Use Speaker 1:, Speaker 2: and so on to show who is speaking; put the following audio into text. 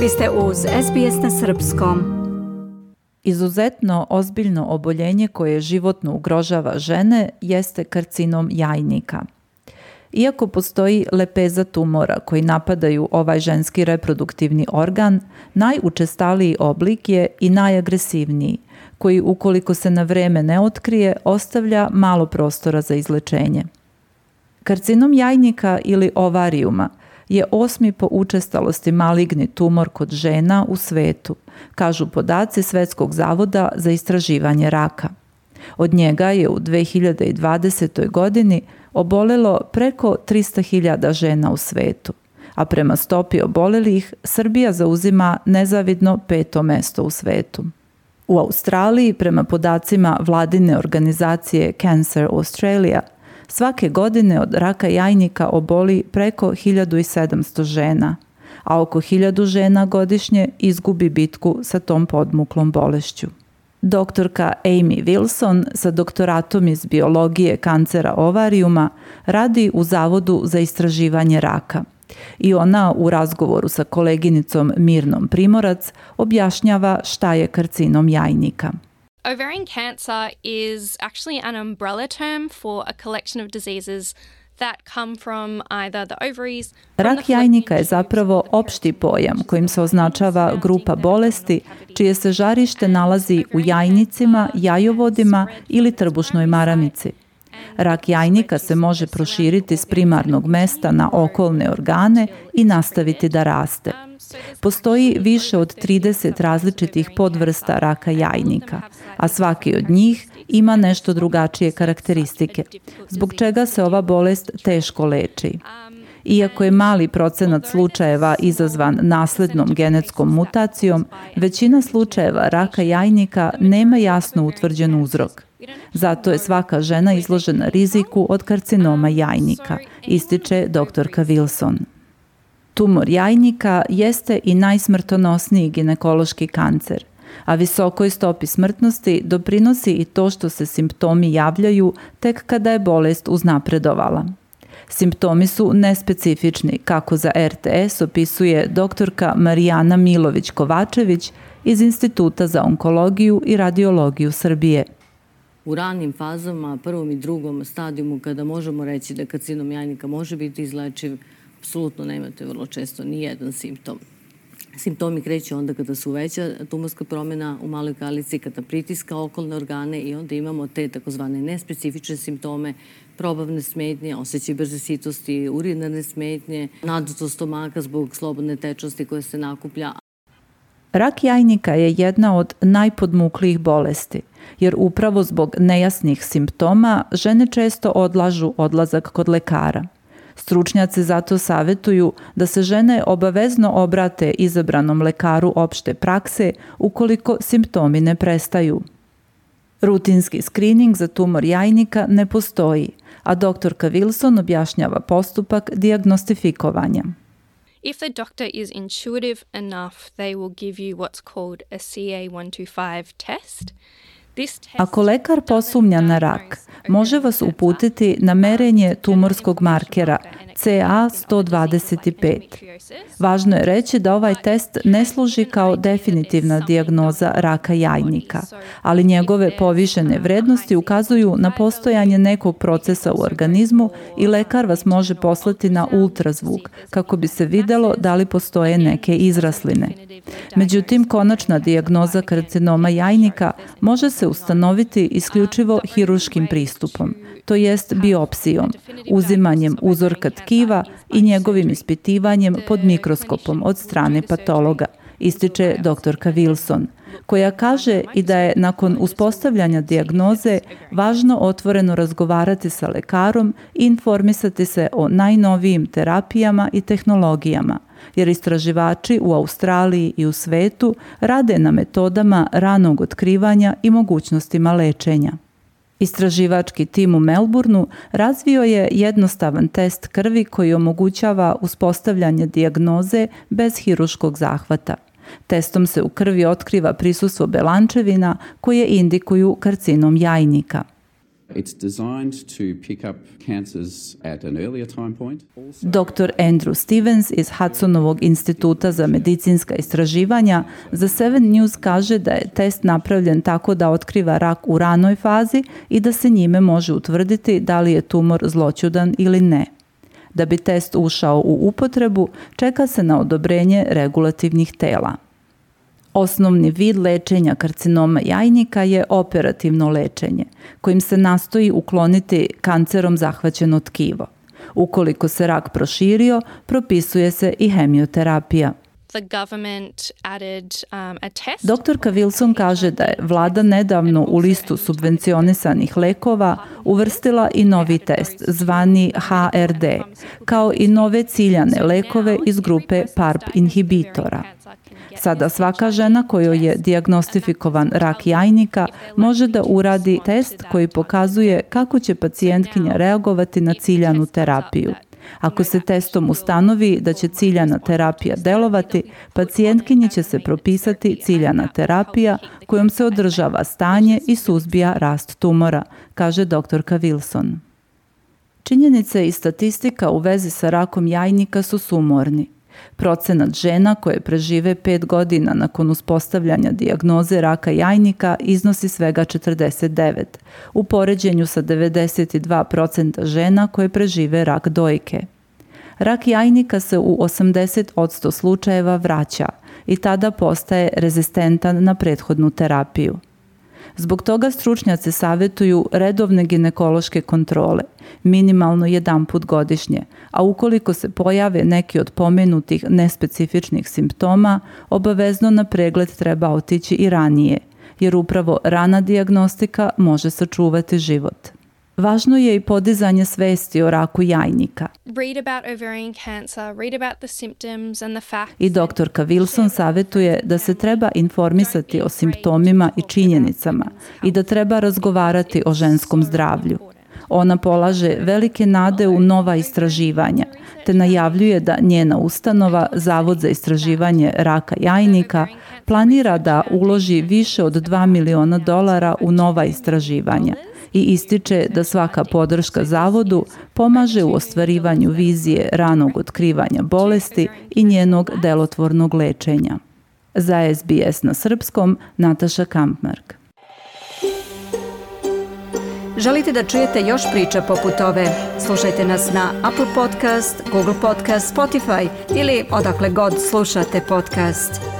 Speaker 1: Vi ste uz SBS na Srpskom.
Speaker 2: Izuzetno ozbiljno oboljenje koje životno ugrožava žene jeste karcinom jajnika. Iako postoji lepeza tumora koji napadaju ovaj ženski reproduktivni organ, najučestaliji oblik je i najagresivniji, koji ukoliko se na vreme ne otkrije, ostavlja malo prostora za izlečenje. Karcinom jajnika ili ovarijuma je osmi po učestalosti maligni tumor kod žena u svetu, kažu podaci Svetskog zavoda za istraživanje raka. Od njega je u 2020. godini obolelo preko 300.000 žena u svetu, a prema stopi obolelih Srbija zauzima nezavidno peto mesto u svetu. U Australiji, prema podacima vladine organizacije Cancer Australia, svake godine od raka jajnika oboli preko 1700 žena, a oko 1000 žena godišnje izgubi bitku sa tom podmuklom bolešću. Doktorka Amy Wilson sa doktoratom iz biologije kancera ovarijuma radi u Zavodu za istraživanje raka – I ona u razgovoru sa koleginicom Mirnom Primorac objašnjava šta je karcinom jajnika.
Speaker 3: Ovarian cancer is actually an umbrella term for a collection of diseases
Speaker 2: Rak jajnika je zapravo opšti pojam kojim se označava grupa bolesti čije se žarište nalazi u jajnicima, jajovodima ili trbušnoj maramici. Rak jajnika se može proširiti s primarnog mesta na okolne organe i nastaviti da raste. Postoji više od 30 različitih podvrsta raka jajnika, a svaki od njih ima nešto drugačije karakteristike, zbog čega se ova bolest teško leči. Iako je mali procenat slučajeva izazvan naslednom genetskom mutacijom, većina slučajeva raka jajnika nema jasno utvrđen uzrok. Zato je svaka žena izložena riziku od karcinoma jajnika, ističe doktorka Wilson. Tumor jajnika jeste i najsmrtonosniji ginekološki kancer, a visokoj stopi smrtnosti doprinosi i to što se simptomi javljaju tek kada je bolest uznapredovala. Simptomi su nespecifični, kako za RTS opisuje doktorka Marijana Milović-Kovačević iz Instituta za onkologiju i radiologiju Srbije
Speaker 4: u ranim fazama, prvom i drugom stadijumu, kada možemo reći da karcinom jajnika može biti izlečiv, apsolutno nemate vrlo često ni jedan simptom. Simptomi kreću onda kada su veća tumorska promjena u maloj kalici, kada pritiska okolne organe i onda imamo te takozvane nespecifične simptome, probavne smetnje, osjećaj brze sitosti, urinarne smetnje, naduto stomaka zbog slobodne tečnosti koja se nakuplja.
Speaker 2: Rak jajnika je jedna od najpodmuklijih bolesti – jer upravo zbog nejasnih simptoma žene često odlažu odlazak kod lekara. Stručnjaci zato savetuju da se žene obavezno obrate izabranom lekaru opšte prakse ukoliko simptomi ne prestaju. Rutinski screening za tumor jajnika ne postoji, a doktorka Wilson objašnjava postupak diagnostifikovanja.
Speaker 3: If the doctor is intuitive enough, they will give you what's called a CA125 test.
Speaker 2: Ako lekar posumnja na rak, može vas uputiti na merenje tumorskog markera CA125. Važno je reći da ovaj test ne služi kao definitivna dijagnoza raka jajnika, ali njegove povišene vrednosti ukazuju na postojanje nekog procesa u organizmu i lekar vas može poslati na ultrazvuk kako bi se videlo da li postoje neke izrasline. Međutim, konačna dijagnoza karcinoma jajnika može se ustanoviti isključivo hiruškim pristupom, to jest biopsijom, uzimanjem uzorka tkiva i njegovim ispitivanjem pod mikroskopom od strane patologa, ističe doktorka Wilson, koja kaže i da je nakon uspostavljanja dijagnoze važno otvoreno razgovarati sa lekarom i informisati se o najnovijim terapijama i tehnologijama, jer istraživači u Australiji i u svetu rade na metodama ranog otkrivanja i mogućnostima lečenja. Istraživački tim u Melbourneu razvio je jednostavan test krvi koji omogućava uspostavljanje dijagnoze bez hiruškog zahvata. Testom se u krvi otkriva prisustvo belančevina koje indikuju karcinom jajnika. Dr. Andrew Stevens iz Hudsonovog instituta za medicinska istraživanja za Seven News kaže da je test napravljen tako da otkriva rak u ranoj fazi i da se njime može utvrditi da li je tumor zloćudan ili ne. Da bi test ušao u upotrebu, čeka se na odobrenje regulativnih tela. Osnovni vid lečenja karcinoma jajnika je operativno lečenje, kojim se nastoji ukloniti kancerom zahvaćeno tkivo. Ukoliko se rak proširio, propisuje se i hemioterapija.
Speaker 3: Um.
Speaker 2: Doktorka Wilson kaže da je vlada nedavno u listu subvencionisanih lekova uvrstila i novi test zvani HRD, kao i nove ciljane lekove iz grupe PARP inhibitora. Sada svaka žena kojoj je diagnostifikovan rak jajnika može da uradi test koji pokazuje kako će pacijentkinja reagovati na ciljanu terapiju. Ako se testom ustanovi da će ciljana terapija delovati, pacijentkinji će se propisati ciljana terapija kojom se održava stanje i suzbija rast tumora, kaže doktorka Wilson. Činjenice i statistika u vezi sa rakom jajnika su sumorni. Procenat žena koje prežive 5 godina nakon uspostavljanja dijagnoze raka jajnika iznosi svega 49, u poređenju sa 92% žena koje prežive rak dojke. Rak jajnika se u 80% slučajeva vraća i tada postaje rezistentan na prethodnu terapiju. Zbog toga stručnjaci savjetuju redovne ginekološke kontrole, minimalno jedan put godišnje, a ukoliko se pojave neki od pomenutih nespecifičnih simptoma, obavezno na pregled treba otići i ranije, jer upravo rana diagnostika može sačuvati život. Važno je i podizanje svesti o raku jajnika. I doktorka Wilson savjetuje da se treba informisati o simptomima i činjenicama i da treba razgovarati o ženskom zdravlju. Ona polaže velike nade u nova istraživanja, te najavljuje da njena ustanova, Zavod za istraživanje raka jajnika, planira da uloži više od 2 miliona dolara u nova istraživanja i ističe da svaka podrška zavodu pomaže u ostvarivanju vizije ranog otkrivanja bolesti i njenog delotvornog lečenja. Za SBS na srpskom Nataša Kampmark.
Speaker 1: Želite da čujete još priča poput ove? Slušajte nas na Apple Podcast, Google Podcast, Spotify ili odakle god slušate podcast.